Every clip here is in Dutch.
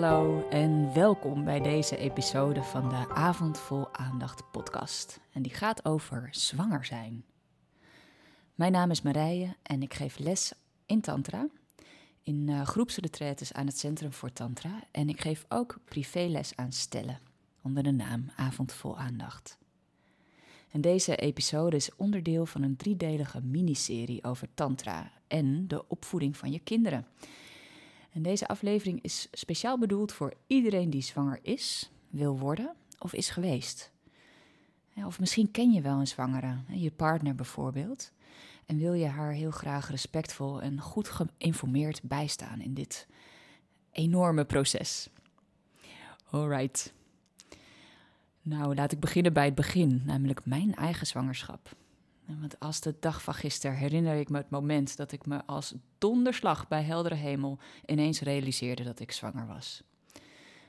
Hallo en welkom bij deze episode van de Avond Vol Aandacht podcast. En die gaat over zwanger zijn. Mijn naam is Marije en ik geef les in Tantra. In uh, groepsretretes aan het Centrum voor Tantra. En ik geef ook privéles aan stellen onder de naam Avond Vol Aandacht. En deze episode is onderdeel van een driedelige miniserie over Tantra en de opvoeding van je kinderen. En deze aflevering is speciaal bedoeld voor iedereen die zwanger is, wil worden of is geweest. of misschien ken je wel een zwangere, je partner bijvoorbeeld, en wil je haar heel graag respectvol en goed geïnformeerd bijstaan in dit enorme proces. Alright. Nou, laat ik beginnen bij het begin, namelijk mijn eigen zwangerschap. Want als de dag van gisteren herinner ik me het moment dat ik me als donderslag bij heldere hemel ineens realiseerde dat ik zwanger was.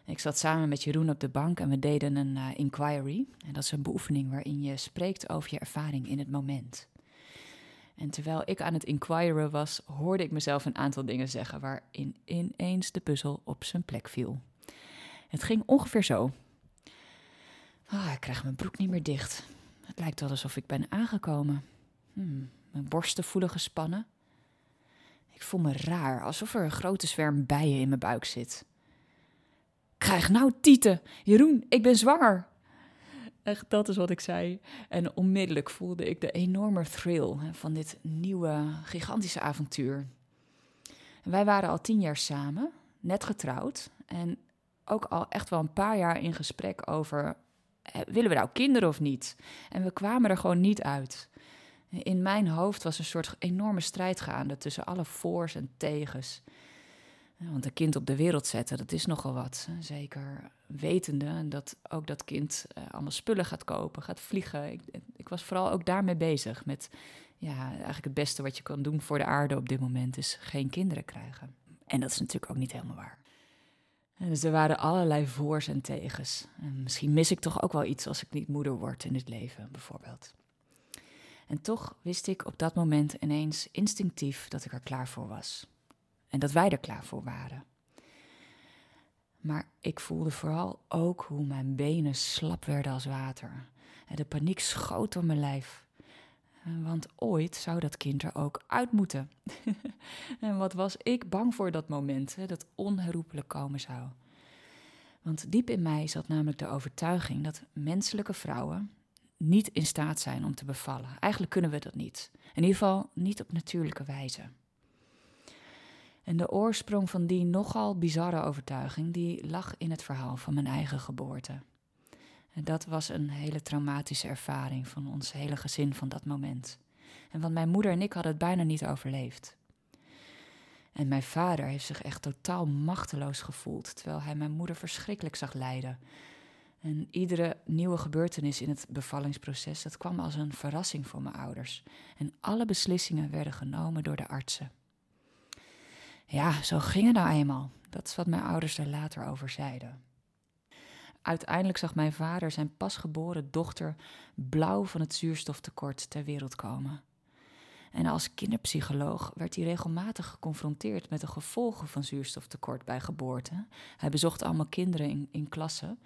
Ik zat samen met Jeroen op de bank en we deden een uh, inquiry. En dat is een beoefening waarin je spreekt over je ervaring in het moment. En terwijl ik aan het inquiren was, hoorde ik mezelf een aantal dingen zeggen waarin ineens de puzzel op zijn plek viel. Het ging ongeveer zo. Ah, ik krijg mijn broek niet meer dicht. Lijkt wel alsof ik ben aangekomen. Hmm, mijn borsten voelen gespannen. Ik voel me raar, alsof er een grote zwerm bijen in mijn buik zit. Krijg nou tieten! Jeroen, ik ben zwanger! Echt, dat is wat ik zei. En onmiddellijk voelde ik de enorme thrill van dit nieuwe, gigantische avontuur. wij waren al tien jaar samen, net getrouwd. En ook al echt wel een paar jaar in gesprek over willen we nou kinderen of niet? En we kwamen er gewoon niet uit. In mijn hoofd was een soort enorme strijd gaande tussen alle voor's en tegens. Want een kind op de wereld zetten, dat is nogal wat. Zeker wetende dat ook dat kind eh, allemaal spullen gaat kopen, gaat vliegen. Ik, ik, was vooral ook daarmee bezig. Met ja, eigenlijk het beste wat je kan doen voor de aarde op dit moment is geen kinderen krijgen. En dat is natuurlijk ook niet helemaal waar. Dus er waren allerlei voor's en tegens. En misschien mis ik toch ook wel iets als ik niet moeder word in het leven, bijvoorbeeld. En toch wist ik op dat moment ineens instinctief dat ik er klaar voor was. En dat wij er klaar voor waren. Maar ik voelde vooral ook hoe mijn benen slap werden als water. En de paniek schoot door mijn lijf. Want ooit zou dat kind er ook uit moeten. en wat was ik bang voor dat moment, hè, dat onherroepelijk komen zou. Want diep in mij zat namelijk de overtuiging dat menselijke vrouwen niet in staat zijn om te bevallen. Eigenlijk kunnen we dat niet. In ieder geval niet op natuurlijke wijze. En de oorsprong van die nogal bizarre overtuiging, die lag in het verhaal van mijn eigen geboorte. En dat was een hele traumatische ervaring van ons hele gezin van dat moment. En want mijn moeder en ik hadden het bijna niet overleefd. En mijn vader heeft zich echt totaal machteloos gevoeld, terwijl hij mijn moeder verschrikkelijk zag lijden. En iedere nieuwe gebeurtenis in het bevallingsproces, dat kwam als een verrassing voor mijn ouders. En alle beslissingen werden genomen door de artsen. Ja, zo ging het nou eenmaal. Dat is wat mijn ouders er later over zeiden. Uiteindelijk zag mijn vader zijn pasgeboren dochter blauw van het zuurstoftekort ter wereld komen. En als kinderpsycholoog werd hij regelmatig geconfronteerd met de gevolgen van zuurstoftekort bij geboorte. Hij bezocht allemaal kinderen in, in klassen.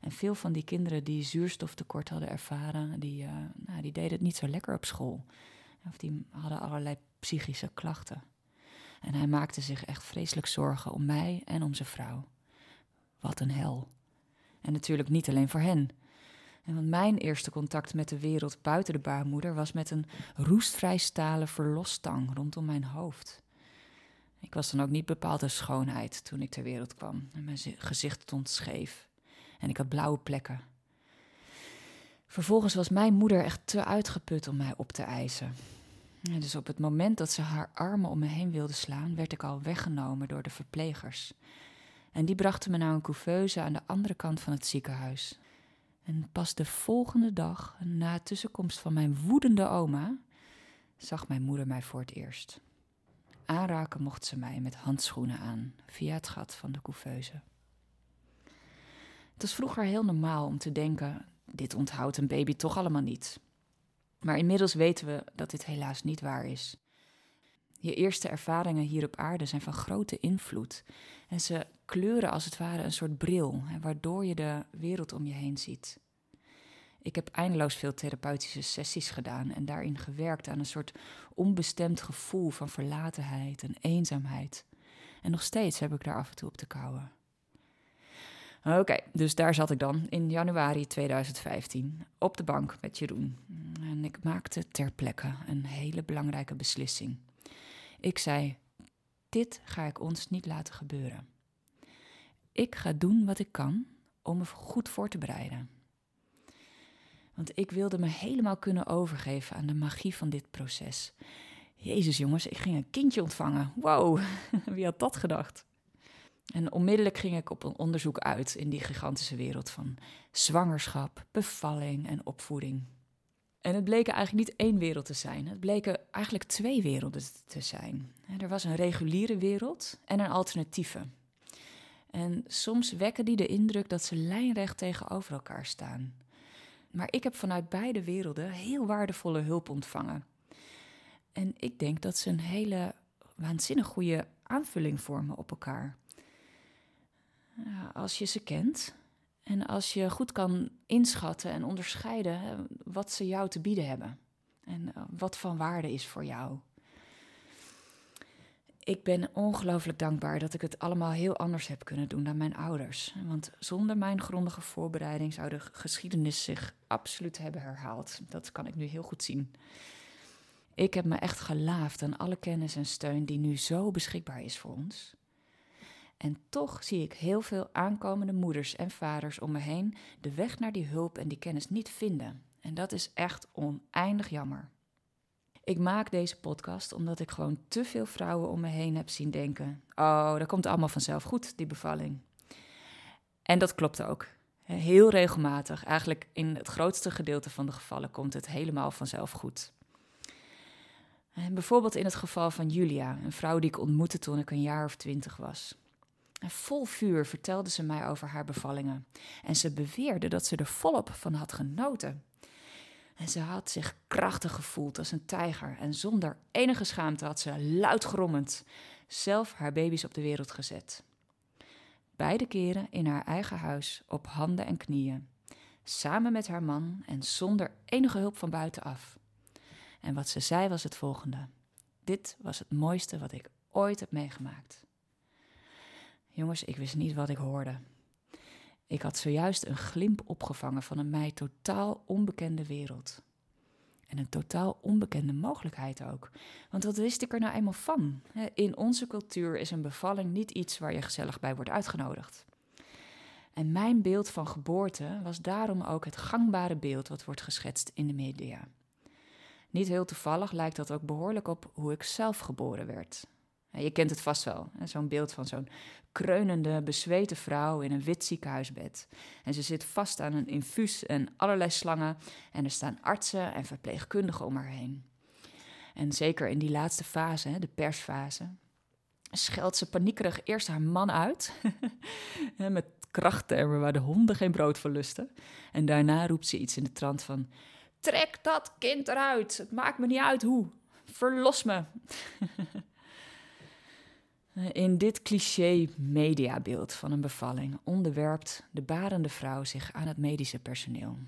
En veel van die kinderen die zuurstoftekort hadden ervaren, die, uh, nou, die deden het niet zo lekker op school. Of die hadden allerlei psychische klachten. En hij maakte zich echt vreselijk zorgen om mij en om zijn vrouw. Wat een hel. En natuurlijk niet alleen voor hen. En want mijn eerste contact met de wereld buiten de baarmoeder was met een roestvrij stalen verlosstang rondom mijn hoofd. Ik was dan ook niet bepaald een schoonheid toen ik ter wereld kwam. Mijn gezicht stond scheef en ik had blauwe plekken. Vervolgens was mijn moeder echt te uitgeput om mij op te eisen. En dus op het moment dat ze haar armen om me heen wilde slaan, werd ik al weggenomen door de verplegers. En die brachten me naar een couveuse aan de andere kant van het ziekenhuis. En pas de volgende dag, na tussenkomst van mijn woedende oma, zag mijn moeder mij voor het eerst. Aanraken mocht ze mij met handschoenen aan, via het gat van de couveuse. Het was vroeger heel normaal om te denken: dit onthoudt een baby toch allemaal niet. Maar inmiddels weten we dat dit helaas niet waar is. Je eerste ervaringen hier op aarde zijn van grote invloed. En ze kleuren als het ware een soort bril, waardoor je de wereld om je heen ziet. Ik heb eindeloos veel therapeutische sessies gedaan en daarin gewerkt aan een soort onbestemd gevoel van verlatenheid en eenzaamheid. En nog steeds heb ik daar af en toe op te kouwen. Oké, dus daar zat ik dan in januari 2015 op de bank met Jeroen. En ik maakte ter plekke een hele belangrijke beslissing. Ik zei: Dit ga ik ons niet laten gebeuren. Ik ga doen wat ik kan om me goed voor te bereiden. Want ik wilde me helemaal kunnen overgeven aan de magie van dit proces. Jezus jongens, ik ging een kindje ontvangen. Wow, wie had dat gedacht? En onmiddellijk ging ik op een onderzoek uit in die gigantische wereld van zwangerschap, bevalling en opvoeding. En het bleken eigenlijk niet één wereld te zijn. Het bleken eigenlijk twee werelden te zijn. Er was een reguliere wereld en een alternatieve. En soms wekken die de indruk dat ze lijnrecht tegenover elkaar staan. Maar ik heb vanuit beide werelden heel waardevolle hulp ontvangen. En ik denk dat ze een hele waanzinnig goede aanvulling vormen op elkaar. Als je ze kent en als je goed kan inschatten en onderscheiden wat ze jou te bieden hebben en eh, wat van waarde is voor jou. Ik ben ongelooflijk dankbaar dat ik het allemaal heel anders heb kunnen doen dan mijn ouders. Want zonder mijn grondige voorbereiding zou de geschiedenis zich absoluut hebben herhaald. Dat kan ik nu heel goed zien. Ik heb me echt gelaafd aan alle kennis en steun die nu zo beschikbaar is voor ons. En toch zie ik heel veel aankomende moeders en vaders om me heen de weg naar die hulp en die kennis niet vinden. En dat is echt oneindig jammer. Ik maak deze podcast omdat ik gewoon te veel vrouwen om me heen heb zien denken: Oh, dat komt allemaal vanzelf goed, die bevalling. En dat klopt ook. Heel regelmatig, eigenlijk in het grootste gedeelte van de gevallen, komt het helemaal vanzelf goed. En bijvoorbeeld in het geval van Julia, een vrouw die ik ontmoette toen ik een jaar of twintig was. En vol vuur vertelde ze mij over haar bevallingen. En ze beweerde dat ze er volop van had genoten. En ze had zich krachtig gevoeld als een tijger. En zonder enige schaamte had ze luid grommend zelf haar baby's op de wereld gezet. Beide keren in haar eigen huis, op handen en knieën. Samen met haar man en zonder enige hulp van buitenaf. En wat ze zei was het volgende: Dit was het mooiste wat ik ooit heb meegemaakt. Jongens, ik wist niet wat ik hoorde. Ik had zojuist een glimp opgevangen van een mij totaal onbekende wereld. En een totaal onbekende mogelijkheid ook. Want wat wist ik er nou eenmaal van? In onze cultuur is een bevalling niet iets waar je gezellig bij wordt uitgenodigd. En mijn beeld van geboorte was daarom ook het gangbare beeld wat wordt geschetst in de media. Niet heel toevallig lijkt dat ook behoorlijk op hoe ik zelf geboren werd. Je kent het vast wel, zo'n beeld van zo'n kreunende, bezweten vrouw in een wit ziekenhuisbed. En ze zit vast aan een infuus en allerlei slangen en er staan artsen en verpleegkundigen om haar heen. En zeker in die laatste fase, de persfase, scheldt ze paniekerig eerst haar man uit, met krachttermen waar de honden geen brood van lusten. En daarna roept ze iets in de trant van, trek dat kind eruit, het maakt me niet uit hoe, verlos me. In dit cliché mediabeeld van een bevalling onderwerpt de barende vrouw zich aan het medische personeel.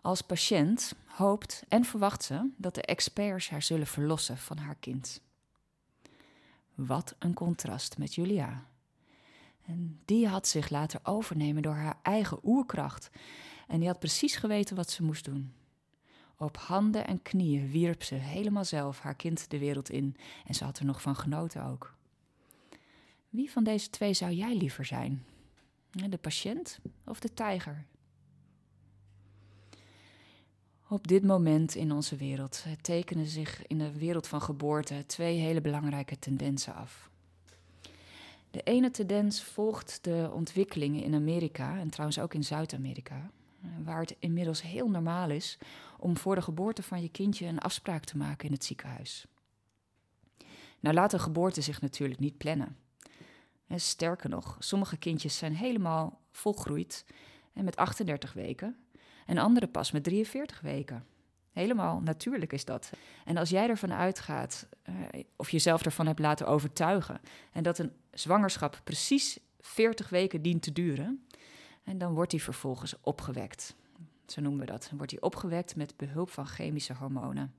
Als patiënt hoopt en verwacht ze dat de experts haar zullen verlossen van haar kind. Wat een contrast met Julia. En die had zich laten overnemen door haar eigen oerkracht en die had precies geweten wat ze moest doen. Op handen en knieën wierp ze helemaal zelf haar kind de wereld in en ze had er nog van genoten ook. Wie van deze twee zou jij liever zijn? De patiënt of de tijger? Op dit moment in onze wereld tekenen zich in de wereld van geboorte twee hele belangrijke tendensen af. De ene tendens volgt de ontwikkelingen in Amerika en trouwens ook in Zuid-Amerika, waar het inmiddels heel normaal is om voor de geboorte van je kindje een afspraak te maken in het ziekenhuis. Nou laat een geboorte zich natuurlijk niet plannen. En sterker nog, sommige kindjes zijn helemaal volgroeid en met 38 weken en andere pas met 43 weken. Helemaal natuurlijk is dat. En als jij ervan uitgaat, uh, of jezelf ervan hebt laten overtuigen, en dat een zwangerschap precies 40 weken dient te duren, en dan wordt die vervolgens opgewekt. Zo noemen we dat. Dan wordt die opgewekt met behulp van chemische hormonen.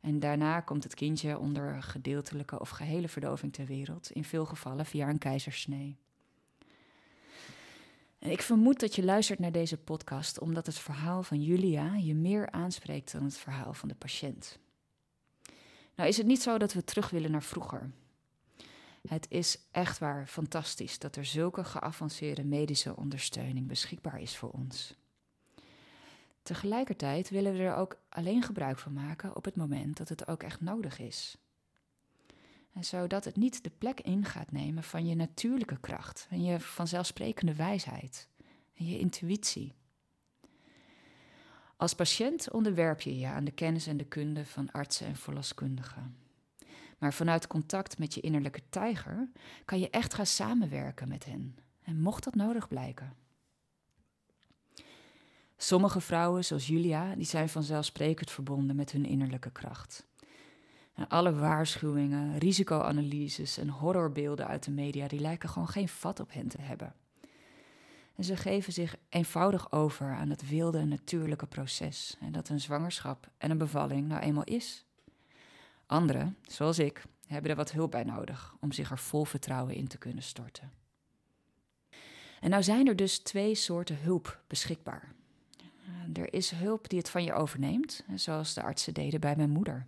En daarna komt het kindje onder gedeeltelijke of gehele verdoving ter wereld, in veel gevallen via een keizersnee. En ik vermoed dat je luistert naar deze podcast omdat het verhaal van Julia je meer aanspreekt dan het verhaal van de patiënt. Nou is het niet zo dat we terug willen naar vroeger. Het is echt waar fantastisch dat er zulke geavanceerde medische ondersteuning beschikbaar is voor ons. Tegelijkertijd willen we er ook alleen gebruik van maken op het moment dat het ook echt nodig is. En zodat het niet de plek in gaat nemen van je natuurlijke kracht en je vanzelfsprekende wijsheid en je intuïtie. Als patiënt onderwerp je je aan de kennis en de kunde van artsen en verloskundigen. Maar vanuit contact met je innerlijke tijger kan je echt gaan samenwerken met hen. En mocht dat nodig blijken. Sommige vrouwen, zoals Julia, die zijn vanzelfsprekend verbonden met hun innerlijke kracht. Alle waarschuwingen, risicoanalyses en horrorbeelden uit de media, die lijken gewoon geen vat op hen te hebben. En ze geven zich eenvoudig over aan het wilde natuurlijke proces en dat een zwangerschap en een bevalling nou eenmaal is. Anderen, zoals ik, hebben er wat hulp bij nodig om zich er vol vertrouwen in te kunnen storten. En nou zijn er dus twee soorten hulp beschikbaar. Er is hulp die het van je overneemt, zoals de artsen deden bij mijn moeder.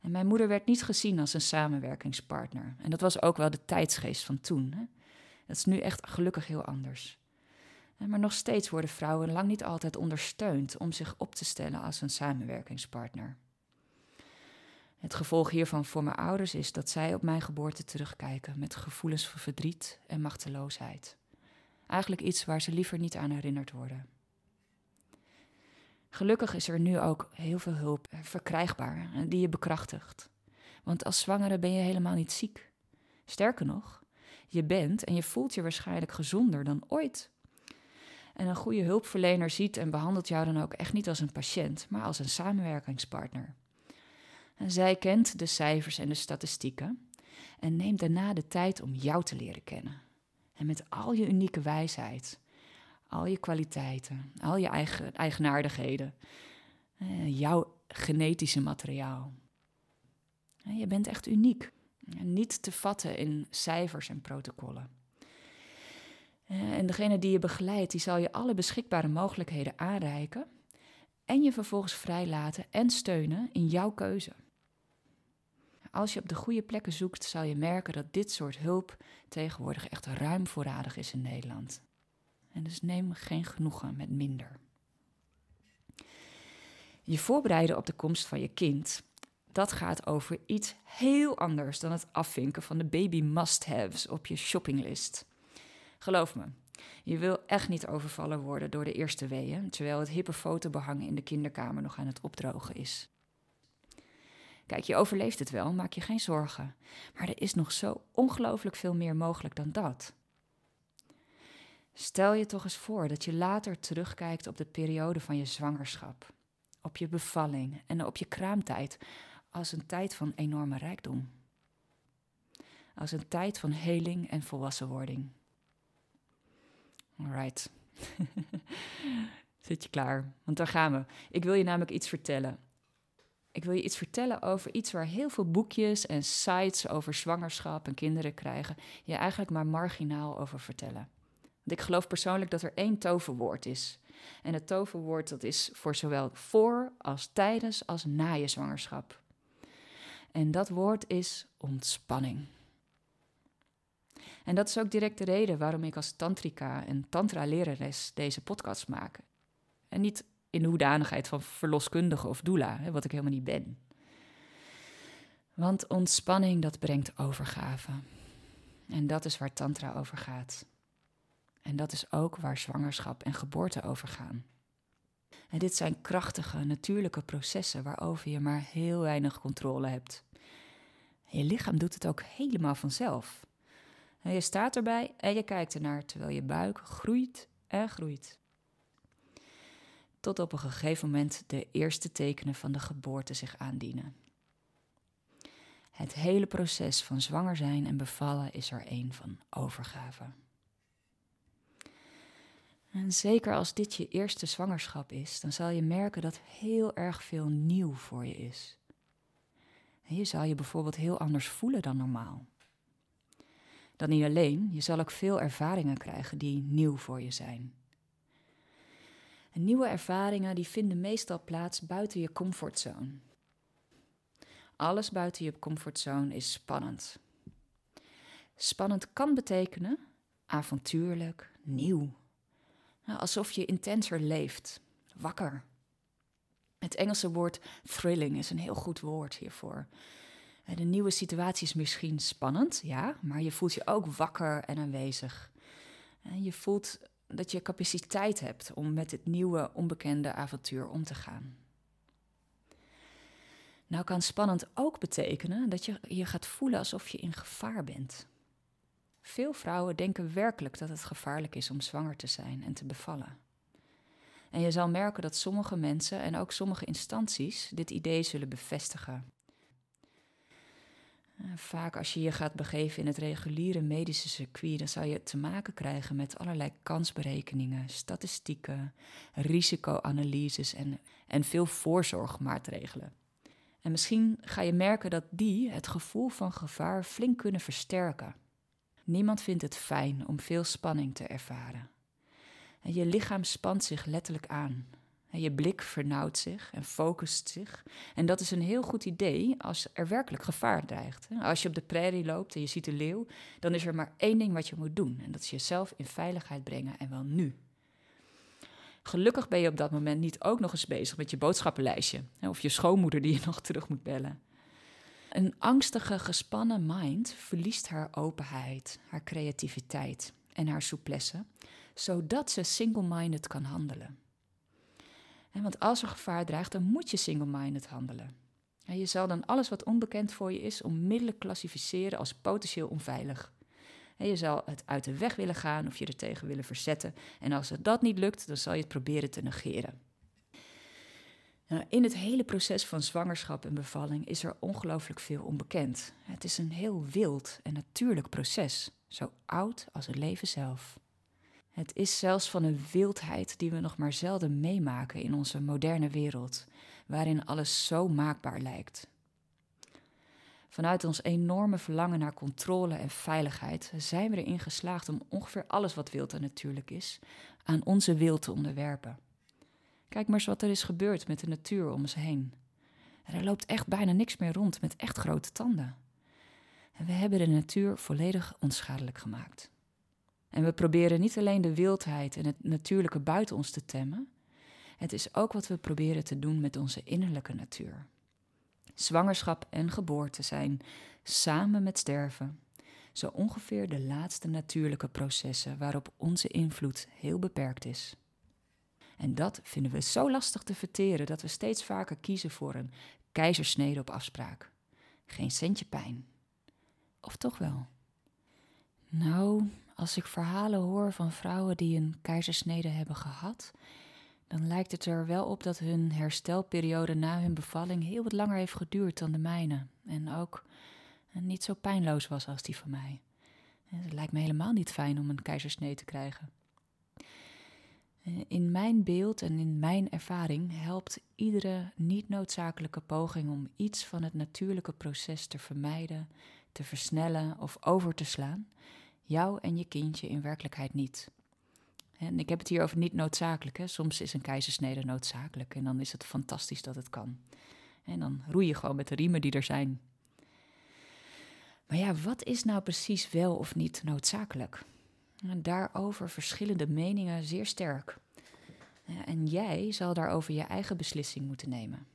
En mijn moeder werd niet gezien als een samenwerkingspartner. En dat was ook wel de tijdsgeest van toen. Dat is nu echt gelukkig heel anders. Maar nog steeds worden vrouwen lang niet altijd ondersteund om zich op te stellen als een samenwerkingspartner. Het gevolg hiervan voor mijn ouders is dat zij op mijn geboorte terugkijken met gevoelens van verdriet en machteloosheid. Eigenlijk iets waar ze liever niet aan herinnerd worden. Gelukkig is er nu ook heel veel hulp verkrijgbaar die je bekrachtigt. Want als zwangere ben je helemaal niet ziek. Sterker nog, je bent en je voelt je waarschijnlijk gezonder dan ooit. En een goede hulpverlener ziet en behandelt jou dan ook echt niet als een patiënt, maar als een samenwerkingspartner. Zij kent de cijfers en de statistieken en neemt daarna de tijd om jou te leren kennen. En met al je unieke wijsheid al je kwaliteiten, al je eigen, eigenaardigheden, eh, jouw genetische materiaal. Je bent echt uniek. Niet te vatten in cijfers en protocollen. Eh, en degene die je begeleidt, die zal je alle beschikbare mogelijkheden aanreiken en je vervolgens vrijlaten en steunen in jouw keuze. Als je op de goede plekken zoekt, zal je merken dat dit soort hulp tegenwoordig echt ruim voorradig is in Nederland. En dus neem geen genoegen met minder. Je voorbereiden op de komst van je kind, dat gaat over iets heel anders dan het afvinken van de baby must-haves op je shoppinglist. Geloof me, je wil echt niet overvallen worden door de eerste weeën, terwijl het hippe fotobehang in de kinderkamer nog aan het opdrogen is. Kijk, je overleeft het wel, maak je geen zorgen. Maar er is nog zo ongelooflijk veel meer mogelijk dan dat. Stel je toch eens voor dat je later terugkijkt op de periode van je zwangerschap, op je bevalling en op je kraamtijd als een tijd van enorme rijkdom. Als een tijd van heling en volwassenwording. Alright. Zit je klaar? Want daar gaan we. Ik wil je namelijk iets vertellen. Ik wil je iets vertellen over iets waar heel veel boekjes en sites over zwangerschap en kinderen krijgen je eigenlijk maar marginaal over vertellen. Want ik geloof persoonlijk dat er één toverwoord is. En het toverwoord dat is voor zowel voor als tijdens als na je zwangerschap. En dat woord is ontspanning. En dat is ook direct de reden waarom ik als tantrika en tantra-lerares deze podcast maak. En niet in de hoedanigheid van verloskundige of doula, wat ik helemaal niet ben. Want ontspanning, dat brengt overgave. En dat is waar tantra over gaat. En dat is ook waar zwangerschap en geboorte over gaan. En dit zijn krachtige, natuurlijke processen waarover je maar heel weinig controle hebt. Je lichaam doet het ook helemaal vanzelf. En je staat erbij en je kijkt ernaar terwijl je buik groeit en groeit. Tot op een gegeven moment de eerste tekenen van de geboorte zich aandienen. Het hele proces van zwanger zijn en bevallen is er een van overgave. En zeker als dit je eerste zwangerschap is, dan zal je merken dat heel erg veel nieuw voor je is. Je zal je bijvoorbeeld heel anders voelen dan normaal. Dan niet alleen, je zal ook veel ervaringen krijgen die nieuw voor je zijn. Nieuwe ervaringen die vinden meestal plaats buiten je comfortzone. Alles buiten je comfortzone is spannend. Spannend kan betekenen avontuurlijk, nieuw. Nou, alsof je intenser leeft, wakker. Het Engelse woord thrilling is een heel goed woord hiervoor. De nieuwe situatie is misschien spannend, ja, maar je voelt je ook wakker en aanwezig. Je voelt dat je capaciteit hebt om met het nieuwe, onbekende avontuur om te gaan. Nou kan spannend ook betekenen dat je je gaat voelen alsof je in gevaar bent. Veel vrouwen denken werkelijk dat het gevaarlijk is om zwanger te zijn en te bevallen. En je zal merken dat sommige mensen en ook sommige instanties dit idee zullen bevestigen. Eh, vaak als je je gaat begeven in het reguliere medische circuit, dan zal je te maken krijgen met allerlei kansberekeningen, statistieken, risicoanalyses en, en veel voorzorgmaatregelen. En misschien ga je merken dat die het gevoel van gevaar flink kunnen versterken. Niemand vindt het fijn om veel spanning te ervaren. En je lichaam spant zich letterlijk aan. Je blik vernauwt zich en focust zich. En dat is een heel goed idee als er werkelijk gevaar dreigt. Als je op de prairie loopt en je ziet een leeuw, dan is er maar één ding wat je moet doen. En dat is jezelf in veiligheid brengen en wel nu. Gelukkig ben je op dat moment niet ook nog eens bezig met je boodschappenlijstje. Of je schoonmoeder die je nog terug moet bellen. Een angstige, gespannen mind verliest haar openheid, haar creativiteit en haar souplesse, zodat ze single-minded kan handelen. Want als er gevaar dreigt, dan moet je single-minded handelen. je zal dan alles wat onbekend voor je is onmiddellijk klassificeren als potentieel onveilig. je zal het uit de weg willen gaan of je er tegen willen verzetten. En als dat niet lukt, dan zal je het proberen te negeren. Nou, in het hele proces van zwangerschap en bevalling is er ongelooflijk veel onbekend. Het is een heel wild en natuurlijk proces, zo oud als het leven zelf. Het is zelfs van een wildheid die we nog maar zelden meemaken in onze moderne wereld, waarin alles zo maakbaar lijkt. Vanuit ons enorme verlangen naar controle en veiligheid zijn we erin geslaagd om ongeveer alles wat wild en natuurlijk is aan onze wil te onderwerpen. Kijk maar eens wat er is gebeurd met de natuur om ons heen. Er loopt echt bijna niks meer rond met echt grote tanden. En we hebben de natuur volledig onschadelijk gemaakt. En we proberen niet alleen de wildheid en het natuurlijke buiten ons te temmen, het is ook wat we proberen te doen met onze innerlijke natuur. Zwangerschap en geboorte zijn, samen met sterven, zo ongeveer de laatste natuurlijke processen waarop onze invloed heel beperkt is. En dat vinden we zo lastig te verteren dat we steeds vaker kiezen voor een keizersnede op afspraak. Geen centje pijn. Of toch wel? Nou, als ik verhalen hoor van vrouwen die een keizersnede hebben gehad, dan lijkt het er wel op dat hun herstelperiode na hun bevalling heel wat langer heeft geduurd dan de mijne. En ook niet zo pijnloos was als die van mij. Het lijkt me helemaal niet fijn om een keizersnede te krijgen. Eh, in mijn beeld en in mijn ervaring helpt iedere niet noodzakelijke poging om iets van het natuurlijke proces te vermijden, te versnellen of over te slaan, jou en je kindje in werkelijkheid niet. En ik heb het hier over niet noodzakelijk. Hè. Soms is een keizersnede noodzakelijk en dan is het fantastisch dat het kan. En dan roei je gewoon met de riemen die er zijn. Maar ja, wat is nou precies wel of niet noodzakelijk? En daarover verschillende meningen zeer sterk. En jij zal daarover je eigen beslissing moeten nemen.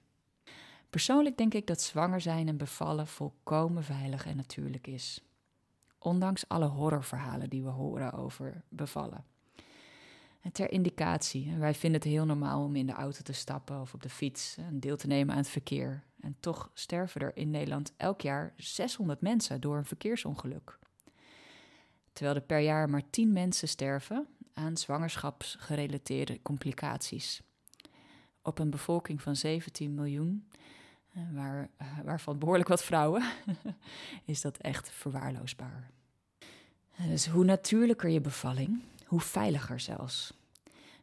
Persoonlijk denk ik dat zwanger zijn en bevallen volkomen veilig en natuurlijk is. Ondanks alle horrorverhalen die we horen over bevallen. En ter indicatie, wij vinden het heel normaal om in de auto te stappen of op de fiets en deel te nemen aan het verkeer. En toch sterven er in Nederland elk jaar 600 mensen door een verkeersongeluk terwijl er per jaar maar 10 mensen sterven aan zwangerschapsgerelateerde complicaties. op een bevolking van 17 miljoen, waar, waarvan behoorlijk wat vrouwen, is dat echt verwaarloosbaar. Dus hoe natuurlijker je bevalling, hoe veiliger zelfs.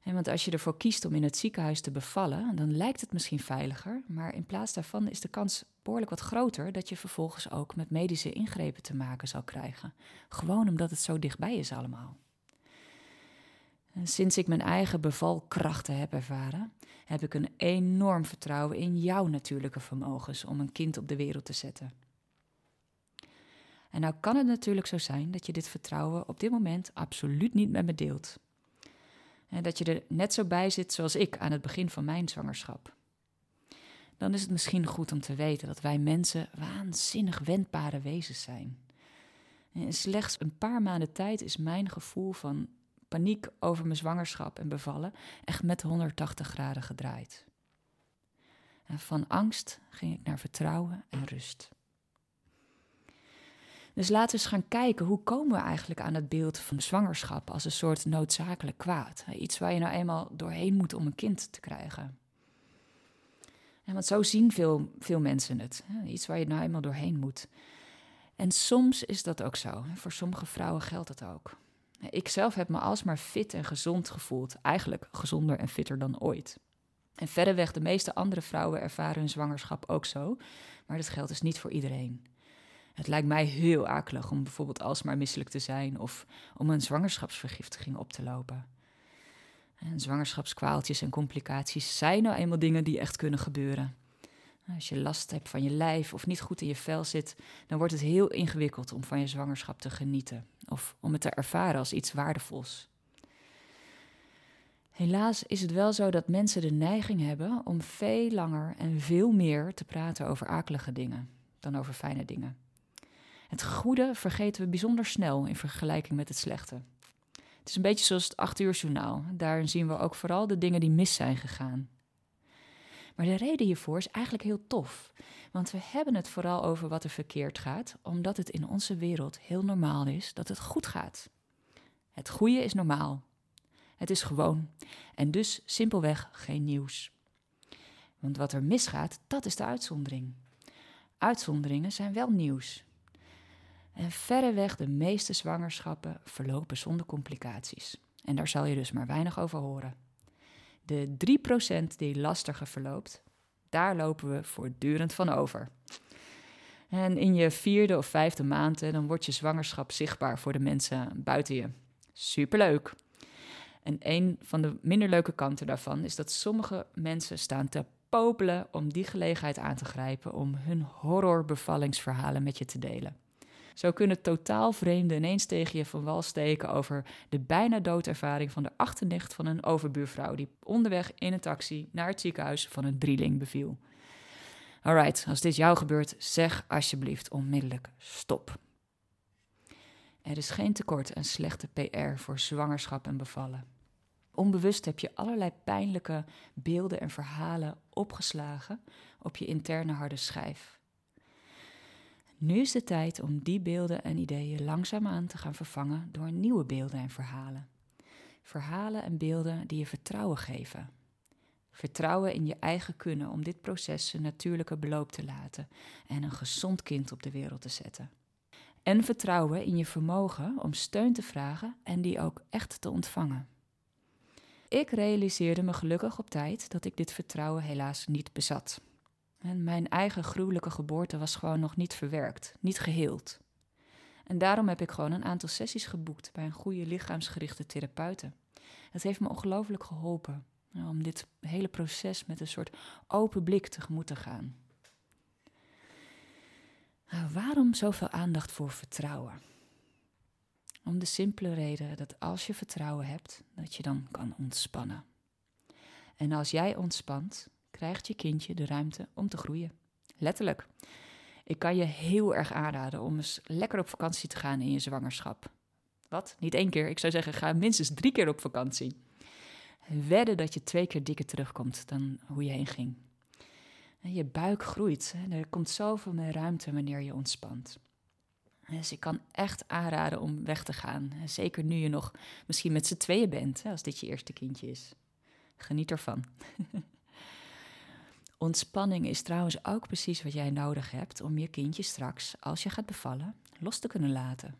want als je ervoor kiest om in het ziekenhuis te bevallen, dan lijkt het misschien veiliger, maar in plaats daarvan is de kans behoorlijk wat groter dat je vervolgens ook met medische ingrepen te maken zal krijgen. Gewoon omdat het zo dichtbij is allemaal. En sinds ik mijn eigen bevalkrachten heb ervaren, heb ik een enorm vertrouwen in jouw natuurlijke vermogens om een kind op de wereld te zetten. En nou kan het natuurlijk zo zijn dat je dit vertrouwen op dit moment absoluut niet met me deelt. En dat je er net zo bij zit zoals ik aan het begin van mijn zwangerschap. Dan is het misschien goed om te weten dat wij mensen waanzinnig wendbare wezens zijn. in slechts een paar maanden tijd is mijn gevoel van paniek over mijn zwangerschap en bevallen echt met 180 graden gedraaid. En van angst ging ik naar vertrouwen en rust. Dus laten we eens gaan kijken hoe komen we eigenlijk aan het beeld van zwangerschap als een soort noodzakelijk kwaad. Iets waar je nou eenmaal doorheen moet om een kind te krijgen. En want zo zien veel, veel mensen het. Iets waar je nou eenmaal doorheen moet. En soms is dat ook zo. Voor sommige vrouwen geldt dat ook. Ik zelf heb me alsmaar fit en gezond gevoeld. Eigenlijk gezonder en fitter dan ooit. En verreweg de meeste andere vrouwen ervaren hun zwangerschap ook zo. Maar dat geldt dus niet voor iedereen. Het lijkt mij heel akelig om bijvoorbeeld alsmaar misselijk te zijn of om een zwangerschapsvergiftiging op te lopen. En zwangerschapskwaaltjes en complicaties zijn nou eenmaal dingen die echt kunnen gebeuren. Als je last hebt van je lijf of niet goed in je vel zit, dan wordt het heel ingewikkeld om van je zwangerschap te genieten of om het te ervaren als iets waardevols. Helaas is het wel zo dat mensen de neiging hebben om veel langer en veel meer te praten over akelige dingen dan over fijne dingen. Het goede vergeten we bijzonder snel in vergelijking met het slechte. Het is een beetje zoals het 8 uur journaal. Daarin zien we ook vooral de dingen die mis zijn gegaan. Maar de reden hiervoor is eigenlijk heel tof. Want we hebben het vooral over wat er verkeerd gaat, omdat het in onze wereld heel normaal is dat het goed gaat. Het goede is normaal. Het is gewoon. En dus simpelweg geen nieuws. Want wat er misgaat, dat is de uitzondering. Uitzonderingen zijn wel nieuws. En verreweg de meeste zwangerschappen verlopen zonder complicaties. En daar zal je dus maar weinig over horen. De 3% die lastiger verloopt, daar lopen we voortdurend van over. En in je vierde of vijfde maand, dan wordt je zwangerschap zichtbaar voor de mensen buiten je. Superleuk. En een van de minder leuke kanten daarvan is dat sommige mensen staan te popelen om die gelegenheid aan te grijpen om hun horrorbevallingsverhalen met je te delen. Zo kunnen totaal vreemden ineens tegen je van wal steken over de bijna doodervaring van de achternicht van een overbuurvrouw die onderweg in een taxi naar het ziekenhuis van een drieling beviel. Alright, als dit jou gebeurt, zeg alsjeblieft onmiddellijk stop. Er is geen tekort aan slechte PR voor zwangerschap en bevallen. Onbewust heb je allerlei pijnlijke beelden en verhalen opgeslagen op je interne harde schijf. Nu is de tijd om die beelden en ideeën langzaamaan te gaan vervangen door nieuwe beelden en verhalen. Verhalen en beelden die je vertrouwen geven. Vertrouwen in je eigen kunnen om dit proces zijn natuurlijke beloop te laten en een gezond kind op de wereld te zetten. En vertrouwen in je vermogen om steun te vragen en die ook echt te ontvangen. Ik realiseerde me gelukkig op tijd dat ik dit vertrouwen helaas niet bezat. Mijn eigen gruwelijke geboorte was gewoon nog niet verwerkt, niet geheeld. En daarom heb ik gewoon een aantal sessies geboekt bij een goede lichaamsgerichte therapeuten. Het heeft me ongelooflijk geholpen om dit hele proces met een soort open blik tegemoet te gaan. Nou, waarom zoveel aandacht voor vertrouwen? Om de simpele reden dat als je vertrouwen hebt, dat je dan kan ontspannen. En als jij ontspant, krijgt je kindje de ruimte om te groeien. Letterlijk. Ik kan je heel erg aanraden om eens lekker op vakantie te gaan in je zwangerschap. Wat? Niet één keer. Ik zou zeggen, ga minstens drie keer op vakantie. Wedden dat je twee keer dikker terugkomt dan hoe je heen ging. je buik groeit. Er komt zoveel meer ruimte wanneer je ontspant. Dus ik kan echt aanraden om weg te gaan. Zeker nu je nog misschien met z'n tweeën bent, als dit je eerste kindje is. Geniet ervan. Ontspanning is trouwens ook precies wat jij nodig hebt om je kindje straks, als je gaat bevallen, los te kunnen laten.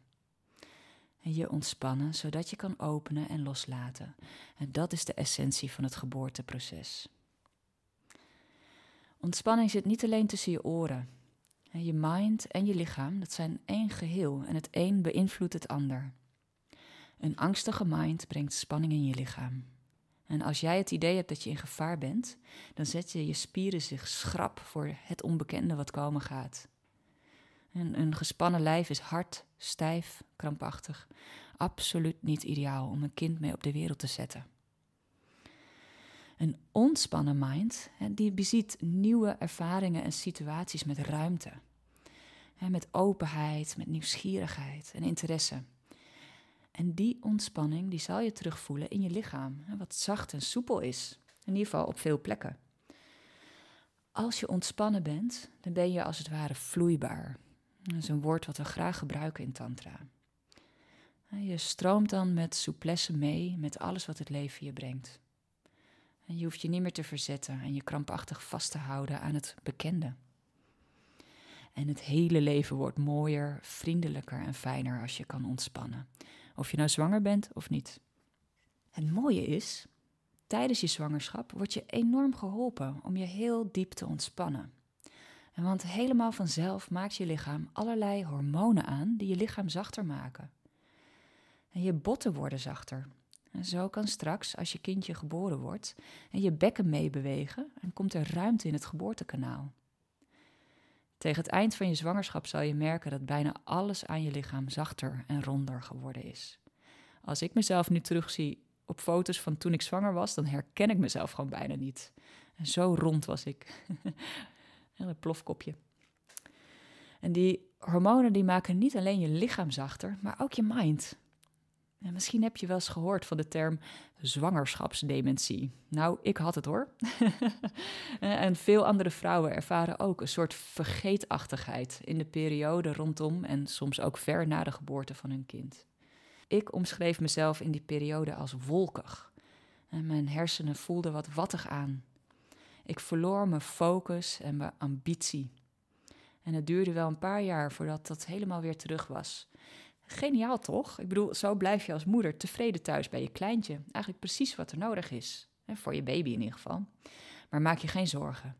En je ontspannen zodat je kan openen en loslaten. En dat is de essentie van het geboorteproces. Ontspanning zit niet alleen tussen je oren. Je mind en je lichaam, dat zijn één geheel en het een beïnvloedt het ander. Een angstige mind brengt spanning in je lichaam. En als jij het idee hebt dat je in gevaar bent, dan zet je je spieren zich schrap voor het onbekende wat komen gaat. En een gespannen lijf is hard, stijf, krampachtig. Absoluut niet ideaal om een kind mee op de wereld te zetten. Een ontspannen mind, die beziet nieuwe ervaringen en situaties met ruimte. Met openheid, met nieuwsgierigheid en interesse. En die ontspanning die zal je terugvoelen in je lichaam, wat zacht en soepel is. In ieder geval op veel plekken. Als je ontspannen bent, dan ben je als het ware vloeibaar. Dat is een woord wat we graag gebruiken in Tantra. Je stroomt dan met souplesse mee met alles wat het leven je brengt. En je hoeft je niet meer te verzetten en je krampachtig vast te houden aan het bekende. En het hele leven wordt mooier, vriendelijker en fijner als je kan ontspannen. Of je nou zwanger bent of niet. Het mooie is, tijdens je zwangerschap word je enorm geholpen om je heel diep te ontspannen. En want helemaal vanzelf maakt je lichaam allerlei hormonen aan die je lichaam zachter maken. En je botten worden zachter. En zo kan straks, als je kindje geboren wordt, en je bekken meebewegen en komt er ruimte in het geboortekanaal. Tegen het eind van je zwangerschap zal je merken dat bijna alles aan je lichaam zachter en ronder geworden is. Als ik mezelf nu terugzie op foto's van toen ik zwanger was, dan herken ik mezelf gewoon bijna niet. En zo rond was ik. een plofkopje. En die hormonen die maken niet alleen je lichaam zachter, maar ook je mind. En misschien heb je wel eens gehoord van de term zwangerschapsdementie. Nou, ik had het hoor. en veel andere vrouwen ervaren ook een soort vergeetachtigheid in de periode rondom en soms ook ver na de geboorte van hun kind. Ik omschreef mezelf in die periode als wolkig. En mijn hersenen voelden wat wattig aan. Ik verloor mijn focus en mijn ambitie. En het duurde wel een paar jaar voordat dat helemaal weer terug was. Geniaal toch? Ik bedoel, zo blijf je als moeder tevreden thuis bij je kleintje. Eigenlijk precies wat er nodig is. Voor je baby in ieder geval. Maar maak je geen zorgen.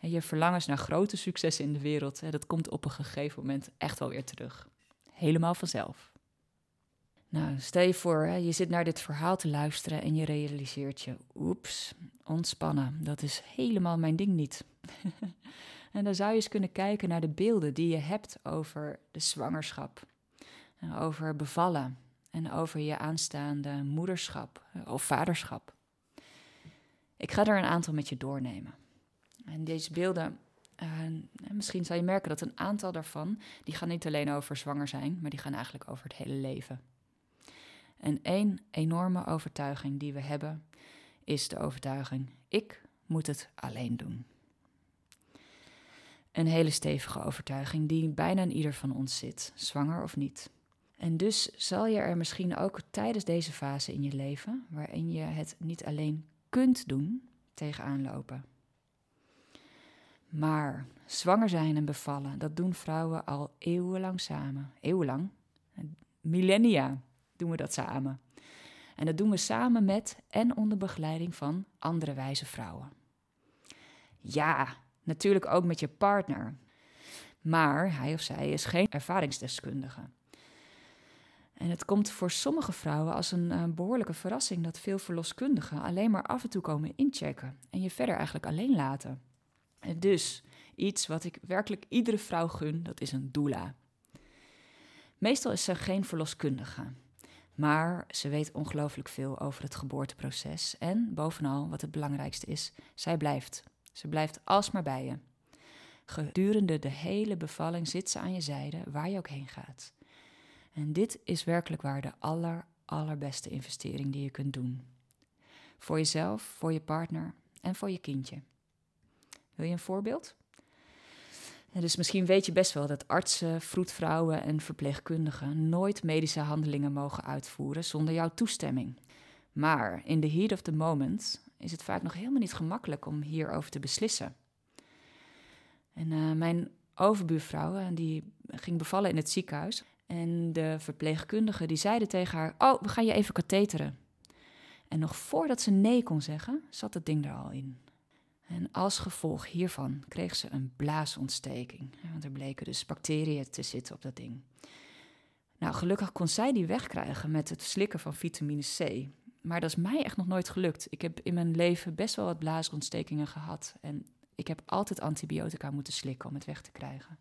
Je verlangens naar grote successen in de wereld, dat komt op een gegeven moment echt wel weer terug. Helemaal vanzelf. Nou, stel je voor, je zit naar dit verhaal te luisteren en je realiseert je, oeps, ontspannen, dat is helemaal mijn ding niet. en dan zou je eens kunnen kijken naar de beelden die je hebt over de zwangerschap, over bevallen en over je aanstaande moederschap eh, of vaderschap. Ik ga er een aantal met je doornemen. En deze beelden, uh, misschien zal je merken dat een aantal daarvan, die gaan niet alleen over zwanger zijn, maar die gaan eigenlijk over het hele leven. En één enorme overtuiging die we hebben, is de overtuiging: ik moet het alleen doen. Een hele stevige overtuiging die bijna in ieder van ons zit, zwanger of niet. En dus zal je er misschien ook tijdens deze fase in je leven, waarin je het niet alleen kunt doen, tegenaan lopen. Maar zwanger zijn en bevallen, dat doen vrouwen al eeuwenlang samen. Eeuwenlang? Millennia doen we dat samen. En dat doen we samen met en onder begeleiding van andere wijze vrouwen. Ja, natuurlijk ook met je partner. Maar hij of zij is geen ervaringsdeskundige. En het komt voor sommige vrouwen als een, een, behoorlijke verrassing dat veel verloskundigen alleen maar af en toe komen inchecken en je verder eigenlijk alleen laten. En dus iets wat ik werkelijk iedere vrouw gun, dat is een doula. Meestal is ze geen verloskundige, maar ze weet ongelooflijk veel over het geboorteproces en bovenal, wat het belangrijkste is, zij blijft. Ze blijft alsmaar bij je. Gedurende de hele bevalling zit ze aan je zijde, waar je ook heen gaat. En dit is werkelijk waar de aller, allerbeste investering die je kunt doen. Voor jezelf, voor je partner en voor je kindje. Wil je een voorbeeld? dus misschien weet je best wel dat artsen, vroedvrouwen en verpleegkundigen nooit medische handelingen mogen uitvoeren zonder jouw toestemming. Maar in the heat of the moment is het vaak nog helemaal niet gemakkelijk om hierover te beslissen. En uh, mijn overbuurvrouw, die ging bevallen in het ziekenhuis. En de verpleegkundige die zeiden tegen haar: Oh, we gaan je even katheteren. En nog voordat ze nee kon zeggen, zat het ding er al in. En als gevolg hiervan kreeg ze een blaasontsteking. Want er bleken dus bacteriën te zitten op dat ding. Nou, gelukkig kon zij die wegkrijgen met het slikken van vitamine C. Maar dat is mij echt nog nooit gelukt. Ik heb in mijn leven best wel wat blaasontstekingen gehad. En ik heb altijd antibiotica moeten slikken om het weg te krijgen.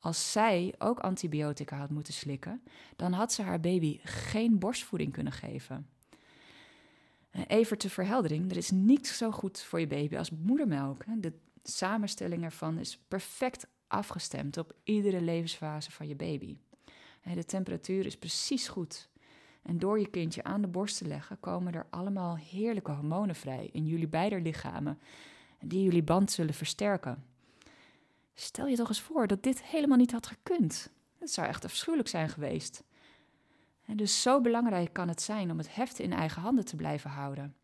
Als zij ook antibiotica had moeten slikken, dan had ze haar baby geen borstvoeding kunnen geven. Even ter verheldering, er is niets zo goed voor je baby als moedermelk. De samenstelling ervan is perfect afgestemd op iedere levensfase van je baby. De temperatuur is precies goed. En door je kindje aan de borst te leggen, komen er allemaal heerlijke hormonen vrij in jullie beide lichamen, die jullie band zullen versterken. Stel je toch eens voor dat dit helemaal niet had gekund. Het zou echt afschuwelijk zijn geweest. En dus zo belangrijk kan het zijn om het heft in eigen handen te blijven houden.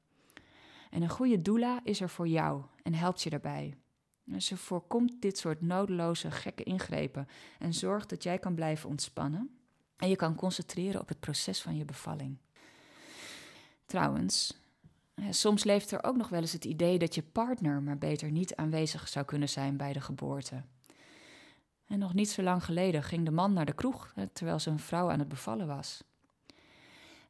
En een goede doula is er voor jou en helpt je daarbij. ze voorkomt dit soort nodeloze, gekke ingrepen en zorgt dat jij kan blijven ontspannen en je kan concentreren op het proces van je bevalling. Trouwens, soms leeft er ook nog wel eens het idee dat je partner maar beter niet aanwezig zou kunnen zijn bij de geboorte. En nog niet zo lang geleden ging de man naar de kroeg terwijl zijn vrouw aan het bevallen was.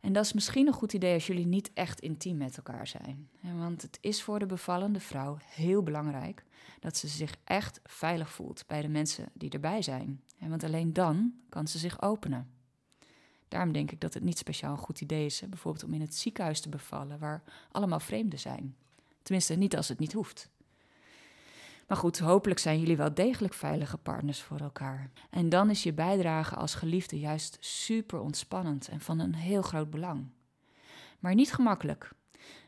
En dat is misschien een goed idee als jullie niet echt intiem met elkaar zijn. Want het is voor de bevallende vrouw heel belangrijk dat ze zich echt veilig voelt bij de mensen die erbij zijn. Want alleen dan kan ze zich openen. Daarom denk ik dat het niet speciaal een goed idee is, bijvoorbeeld om in het ziekenhuis te bevallen waar allemaal vreemden zijn. Tenminste, niet als het niet hoeft. Maar goed, hopelijk zijn jullie wel degelijk veilige partners voor elkaar. En dan is je bijdrage als geliefde juist super ontspannend en van een heel groot belang. Maar niet gemakkelijk.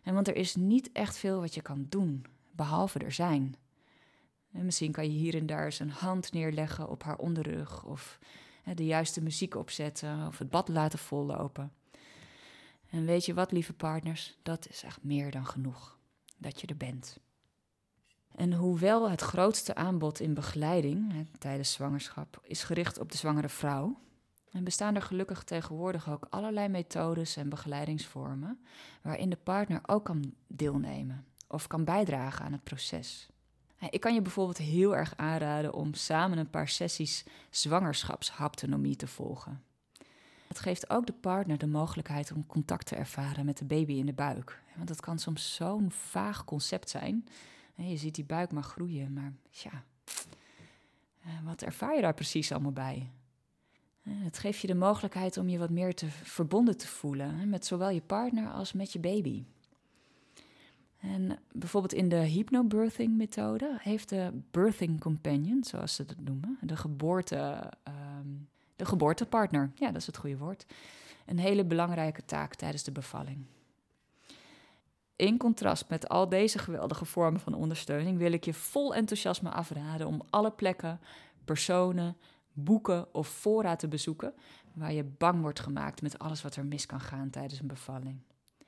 En want er is niet echt veel wat je kan doen, behalve er zijn. En misschien kan je hier en daar eens een hand neerleggen op haar onderrug, of de juiste muziek opzetten, of het bad laten vollopen. En weet je wat, lieve partners, dat is echt meer dan genoeg. Dat je er bent. En hoewel het grootste aanbod in begeleiding hè, tijdens zwangerschap is gericht op de zwangere vrouw, en bestaan er gelukkig tegenwoordig ook allerlei methodes en begeleidingsvormen waarin de partner ook kan deelnemen of kan bijdragen aan het proces. Ik kan je bijvoorbeeld heel erg aanraden om samen een paar sessies zwangerschapshaptonomie te volgen. Het geeft ook de partner de mogelijkheid om contact te ervaren met de baby in de buik. Want dat kan soms zo'n vaag concept zijn je ziet die buik maar groeien, maar ja, eh, wat ervaar je daar precies allemaal bij? Eh, het geeft je de mogelijkheid om je wat meer te verbonden te voelen met zowel je partner als met je baby. En bijvoorbeeld in de hypnobirthing methode heeft de birthing companion, zoals ze dat noemen, de, geboorte, ehm, de geboortepartner, ja dat is het goede woord, een hele belangrijke taak tijdens de bevalling. In contrast met al deze geweldige vormen van ondersteuning wil ik je vol enthousiasme afraden om alle plekken, personen, boeken of fora te bezoeken waar je bang wordt gemaakt met alles wat er mis kan gaan tijdens een bevalling.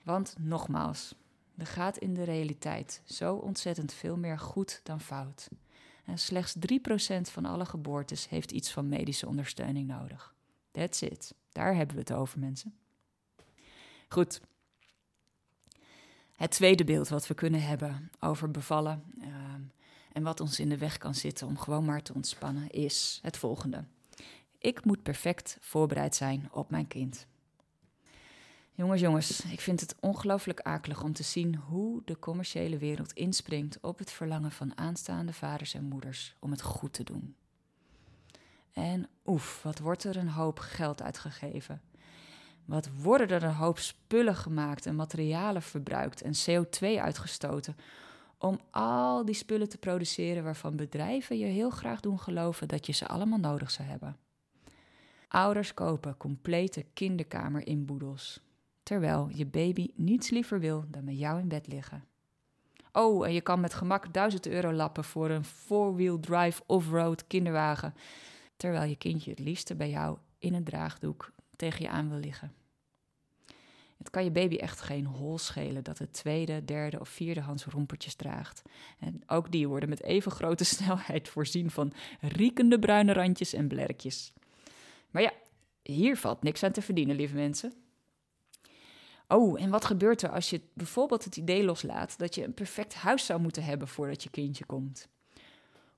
Want nogmaals, er gaat in de realiteit zo ontzettend veel meer goed dan fout. En slechts 3% van alle geboortes heeft iets van medische ondersteuning nodig. That's it. Daar hebben we het over, mensen. Goed, het tweede beeld wat we kunnen hebben over bevallen ehm, en wat ons in de weg kan zitten om gewoon maar te ontspannen, is het volgende. Ik moet perfect voorbereid zijn op mijn kind. Jongens, jongens, ik vind het ongelooflijk akelig om te zien hoe de commerciële wereld inspringt op het verlangen van aanstaande vaders en moeders om het goed te doen. En oef, wat wordt er een hoop geld uitgegeven wat worden er een hoop spullen gemaakt en materialen verbruikt en CO2 uitgestoten om al die spullen te produceren waarvan bedrijven je heel graag doen geloven dat je ze allemaal nodig zou hebben. Ouders kopen complete kinderkamerinboedels, terwijl je baby niets liever wil dan met jou in bed liggen. Oh, en je kan met gemak 1000 euro lappen voor een four-wheel drive off-road kinderwagen, terwijl je kindje het liefste bij jou in een draagdoek tegen je aan wil liggen. Het kan je baby echt geen hol schelen dat het tweede, derde of vierde hands rompertjes draagt. En ook die worden met even grote snelheid voorzien van riekende bruine randjes en blerkjes. Maar ja, hier valt niks aan te verdienen, lieve mensen. Oh, en wat gebeurt er als je bijvoorbeeld het idee loslaat dat je een perfect huis zou moeten hebben voordat je kindje komt?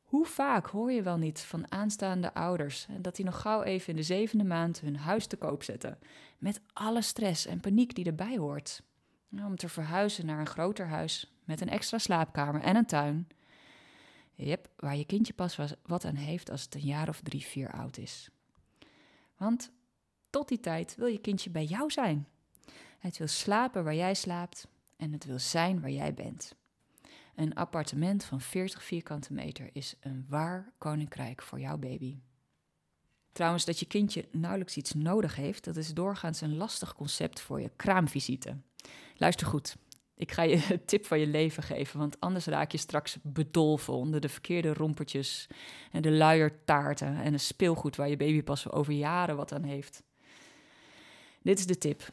Hoe vaak hoor je wel niet van aanstaande ouders dat die nog gauw even in de zevende maand hun huis te koop zetten, met alle stress en paniek die erbij hoort? Om te verhuizen naar een groter huis met een extra slaapkamer en een tuin. Yep, waar je kindje pas wat aan heeft als het een jaar of drie, vier oud is. Want tot die tijd wil je kindje bij jou zijn. Het wil slapen waar jij slaapt en het wil zijn waar jij bent. Een appartement van 40 vierkante meter is een waar koninkrijk voor jouw baby. Trouwens, dat je kindje nauwelijks iets nodig heeft, dat is doorgaans een lastig concept voor je kraamvisite. Luister goed, ik ga je een tip van je leven geven, want anders raak je straks bedolven onder de verkeerde rompertjes en de luiertaarten en een speelgoed waar je baby pas over jaren wat aan heeft. Dit is de tip.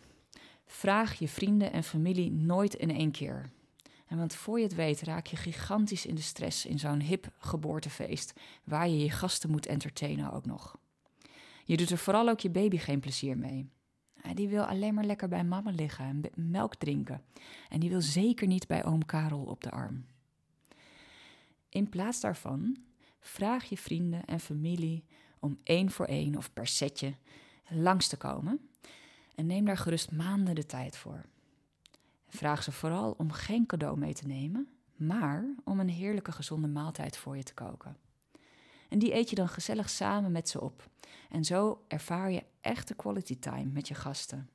Vraag je vrienden en familie nooit in één keer. Want voor je het weet raak je gigantisch in de stress in zo'n hip geboortefeest, waar je je gasten moet entertainen ook nog. Je doet er vooral ook je baby geen plezier mee. Die wil alleen maar lekker bij mama liggen en melk drinken. En die wil zeker niet bij oom Karel op de arm. In plaats daarvan vraag je vrienden en familie om één voor één of per setje langs te komen en neem daar gerust maanden de tijd voor. Vraag ze vooral om geen cadeau mee te nemen, maar om een heerlijke gezonde maaltijd voor je te koken. En die eet je dan gezellig samen met ze op. En zo ervaar je echte quality time met je gasten.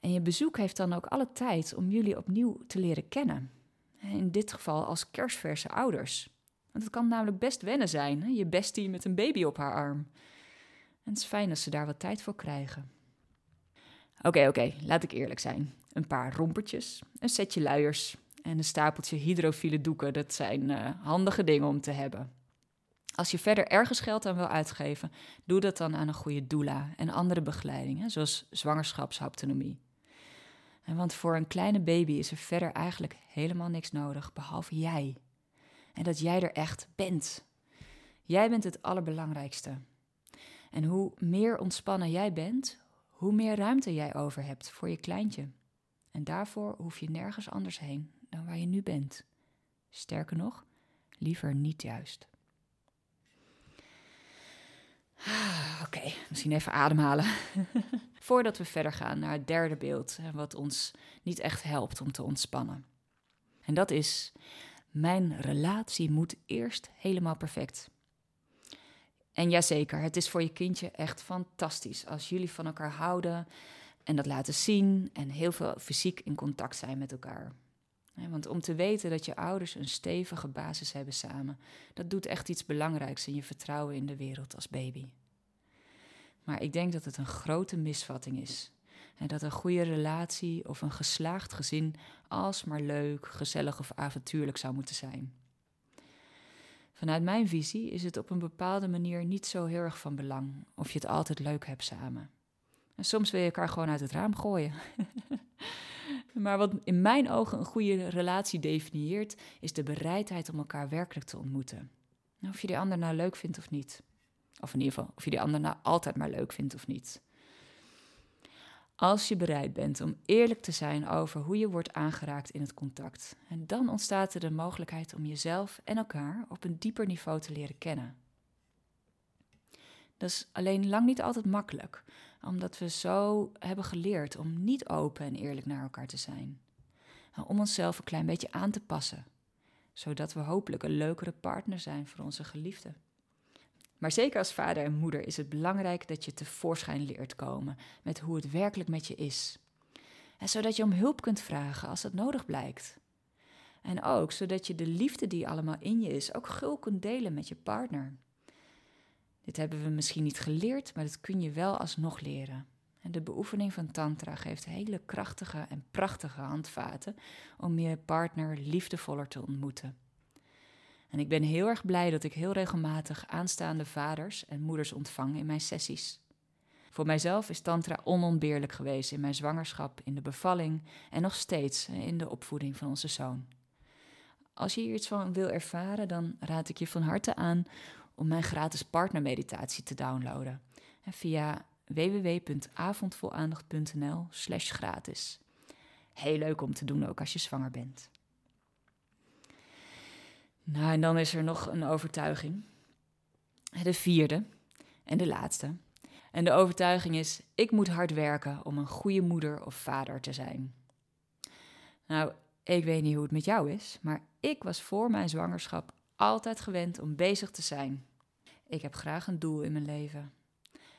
En je bezoek heeft dan ook alle tijd om jullie opnieuw te leren kennen. In dit geval als kerstverse ouders. Want het kan namelijk best wennen zijn, je bestie met een baby op haar arm. En het is fijn als ze daar wat tijd voor krijgen. Oké, oké, laat ik eerlijk zijn. Een paar rompertjes, een setje luiers en een stapeltje hydrofiele doeken. Dat zijn uh, handige dingen om te hebben. Als je verder ergens geld aan wil uitgeven, doe dat dan aan een goede doula en andere begeleidingen, zoals zwangerschapsautonomie. En want voor een kleine baby is er verder eigenlijk helemaal niks nodig, behalve jij. En dat jij er echt bent. Jij bent het allerbelangrijkste. En hoe meer ontspannen jij bent, hoe meer ruimte jij over hebt voor je kleintje. En daarvoor hoef je nergens anders heen dan waar je nu bent. Sterker nog, liever niet juist. Ah, oké, misschien even ademhalen. Voordat we verder gaan naar het derde beeld, wat ons niet echt helpt om te ontspannen. En dat is: mijn relatie moet eerst helemaal perfect. En jazeker, het is voor je kindje echt fantastisch als jullie van elkaar houden en dat laten zien en heel veel fysiek in contact zijn met elkaar. Want om te weten dat je ouders een stevige basis hebben samen, dat doet echt iets belangrijks in je vertrouwen in de wereld als baby. Maar ik denk dat het een grote misvatting is. En dat een goede relatie of een geslaagd gezin alsmaar leuk, gezellig of avontuurlijk zou moeten zijn. Vanuit mijn visie is het op een bepaalde manier niet zo heel erg van belang of je het altijd leuk hebt samen. En soms wil je elkaar gewoon uit het raam gooien. maar wat in mijn ogen een goede relatie definieert, is de bereidheid om elkaar werkelijk te ontmoeten. Of je die ander nou leuk vindt of niet. Of in ieder geval, of je die ander nou altijd maar leuk vindt of niet. Als je bereid bent om eerlijk te zijn over hoe je wordt aangeraakt in het contact. En dan ontstaat er de mogelijkheid om jezelf en elkaar op een dieper niveau te leren kennen. Dat is alleen lang niet altijd makkelijk, omdat we zo hebben geleerd om niet open en eerlijk naar elkaar te zijn. Om onszelf een klein beetje aan te passen, zodat we hopelijk een leukere partner zijn voor onze geliefden. Maar zeker als vader en moeder is het belangrijk dat je tevoorschijn leert komen met hoe het werkelijk met je is. En zodat je om hulp kunt vragen als dat nodig blijkt. En ook zodat je de liefde die allemaal in je is ook gul kunt delen met je partner. Dit hebben we misschien niet geleerd, maar dat kun je wel alsnog leren. En de beoefening van Tantra geeft hele krachtige en prachtige handvaten om je partner liefdevoller te ontmoeten. En ik ben heel erg blij dat ik heel regelmatig aanstaande vaders en moeders ontvang in mijn sessies. Voor mijzelf is Tantra onontbeerlijk geweest in mijn zwangerschap, in de bevalling en nog steeds in de opvoeding van onze zoon. Als je hier iets van wil ervaren, dan raad ik je van harte aan om mijn gratis partnermeditatie te downloaden via www.avondvolaandacht.nl slash gratis. Heel leuk om te doen ook als je zwanger bent. Nou, en dan is er nog een overtuiging. De vierde en de laatste. En de overtuiging is: ik moet hard werken om een goede moeder of vader te zijn. Nou, ik weet niet hoe het met jou is, maar ik was voor mijn zwangerschap altijd gewend om bezig te zijn. Ik heb graag een doel in mijn leven.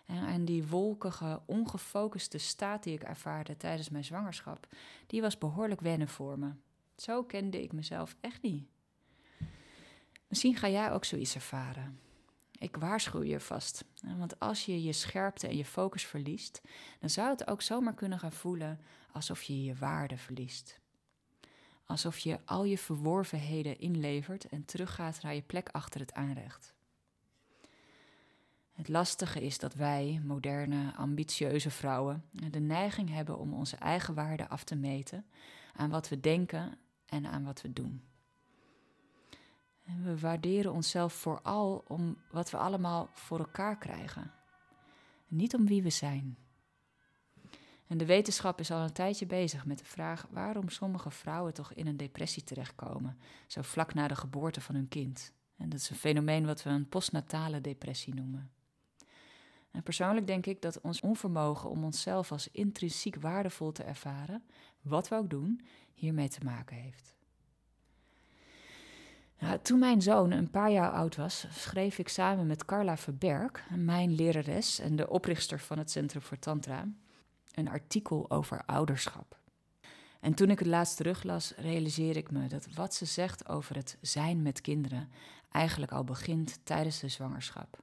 En die wolkige, ongefocuste staat die ik ervaarde tijdens mijn zwangerschap, die was behoorlijk wennen voor me. Zo kende ik mezelf echt niet. Misschien ga jij ook zoiets ervaren. Ik waarschuw je vast. Want als je je scherpte en je focus verliest, dan zou het ook zomaar kunnen gaan voelen alsof je je waarde verliest. Alsof je al je verworvenheden inlevert en teruggaat naar je plek achter het aanrecht. Het lastige is dat wij, moderne, ambitieuze vrouwen, de neiging hebben om onze eigen waarde af te meten aan wat we denken en aan wat we doen. We waarderen onszelf vooral om wat we allemaal voor elkaar krijgen, niet om wie we zijn. En de wetenschap is al een tijdje bezig met de vraag waarom sommige vrouwen toch in een depressie terechtkomen, zo vlak na de geboorte van hun kind. En dat is een fenomeen wat we een postnatale depressie noemen. En persoonlijk denk ik dat ons onvermogen om onszelf als intrinsiek waardevol te ervaren, wat we ook doen, hiermee te maken heeft. Toen mijn zoon een paar jaar oud was, schreef ik samen met Carla Verberg, mijn lerares en de oprichter van het Centrum voor Tantra, een artikel over ouderschap. En toen ik het laatst teruglas, realiseerde ik me dat wat ze zegt over het zijn met kinderen eigenlijk al begint tijdens de zwangerschap.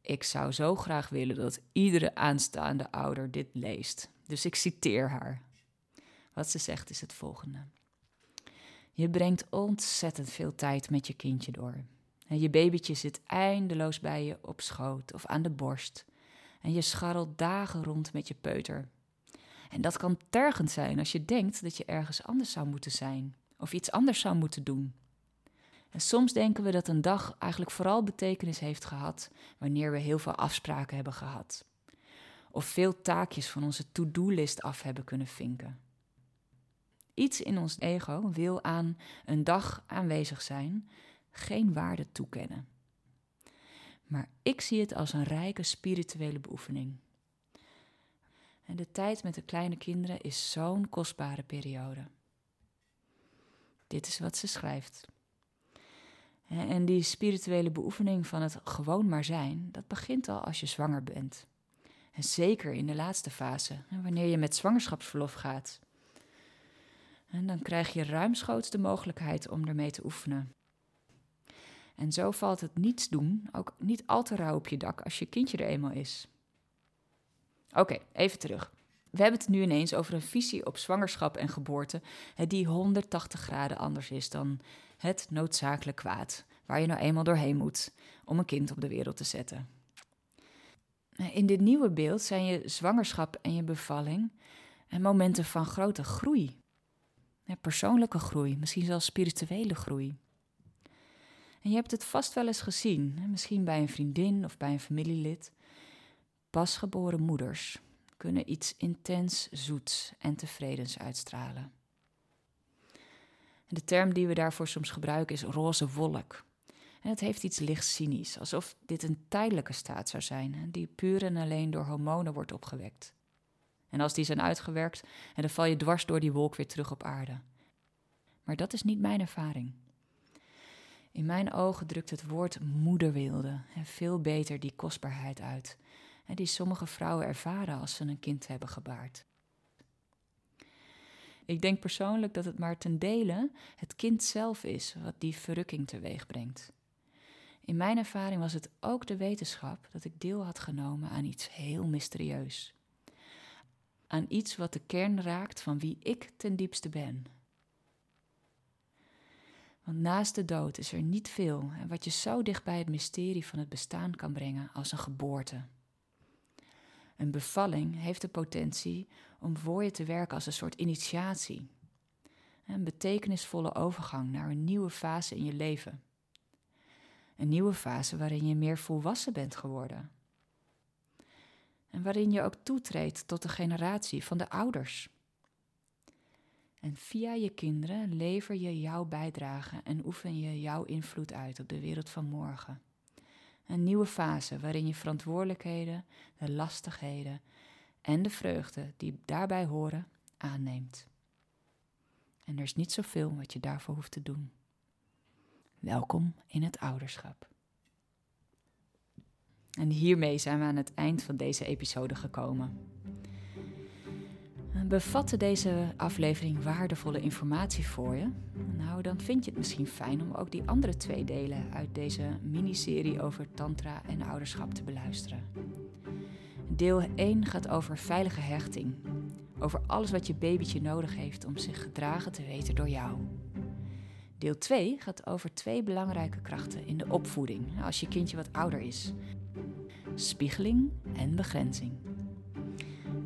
Ik zou zo graag willen dat iedere aanstaande ouder dit leest. Dus ik citeer haar. Wat ze zegt is het volgende. Je brengt ontzettend veel tijd met je kindje door. En je babytje zit eindeloos bij je op schoot of aan de borst. En je scharrelt dagen rond met je peuter. En dat kan tergend zijn als je denkt dat je ergens anders zou moeten zijn of iets anders zou moeten doen. En soms denken we dat een dag eigenlijk vooral betekenis heeft gehad wanneer we heel veel afspraken hebben gehad. Of veel taakjes van onze to-do-list af hebben kunnen vinken. Iets in ons ego wil aan een dag aanwezig zijn, geen waarde toekennen. Maar ik zie het als een rijke spirituele beoefening. En de tijd met de kleine kinderen is zo'n kostbare periode. Dit is wat ze schrijft. En die spirituele beoefening van het gewoon maar zijn, dat begint al als je zwanger bent. En zeker in de laatste fase, wanneer je met zwangerschapsverlof gaat. En dan krijg je ruimschoots de mogelijkheid om ermee te oefenen. En zo valt het niets doen ook niet al te rauw op je dak als je kindje er eenmaal is. Oké, even terug. We hebben het nu ineens over een visie op zwangerschap en geboorte die 180 graden anders is dan het noodzakelijk kwaad, waar je nou eenmaal doorheen moet om een kind op de wereld te zetten. In dit nieuwe beeld zijn je zwangerschap en je bevalling en momenten van grote groei. Persoonlijke groei, misschien zelfs spirituele groei. En je hebt het vast wel eens gezien, misschien bij een vriendin of bij een familielid. Pasgeboren moeders kunnen iets intens zoets en tevredens uitstralen. De term die we daarvoor soms gebruiken is roze wolk. En het heeft iets licht cynisch, alsof dit een tijdelijke staat zou zijn, die puur en alleen door hormonen wordt opgewekt. En als die zijn uitgewerkt, dan val je dwars door die wolk weer terug op aarde. Maar dat is niet mijn ervaring. In mijn ogen drukt het woord moederwilde veel beter die kostbaarheid uit, die sommige vrouwen ervaren als ze een kind hebben gebaard. Ik denk persoonlijk dat het maar ten dele het kind zelf is wat die verrukking teweeg brengt. In mijn ervaring was het ook de wetenschap dat ik deel had genomen aan iets heel mysterieus. Aan iets wat de kern raakt van wie ik ten diepste ben. Want naast de dood is er niet veel wat je zo dicht bij het mysterie van het bestaan kan brengen als een geboorte. Een bevalling heeft de potentie om voor je te werken als een soort initiatie. Een betekenisvolle overgang naar een nieuwe fase in je leven. Een nieuwe fase waarin je meer volwassen bent geworden. En waarin je ook toetreedt tot de generatie van de ouders. En via je kinderen lever je jouw bijdrage en oefen je jouw invloed uit op de wereld van morgen. Een nieuwe fase waarin je verantwoordelijkheden, de lastigheden en de vreugde die daarbij horen aanneemt. En er is niet zoveel wat je daarvoor hoeft te doen. Welkom in het ouderschap. En hiermee zijn we aan het eind van deze episode gekomen. Bevatte deze aflevering waardevolle informatie voor je? Nou, dan vind je het misschien fijn om ook die andere twee delen uit deze miniserie over Tantra en ouderschap te beluisteren. Deel 1 gaat over veilige hechting. Over alles wat je babytje nodig heeft om zich gedragen te weten door jou. Deel 2 gaat over twee belangrijke krachten in de opvoeding als je kindje wat ouder is: spiegeling en begrenzing.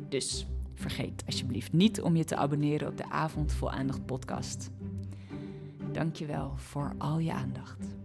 Dus vergeet alsjeblieft niet om je te abonneren op de Avond Vol Aandacht podcast. Dankjewel voor al je aandacht.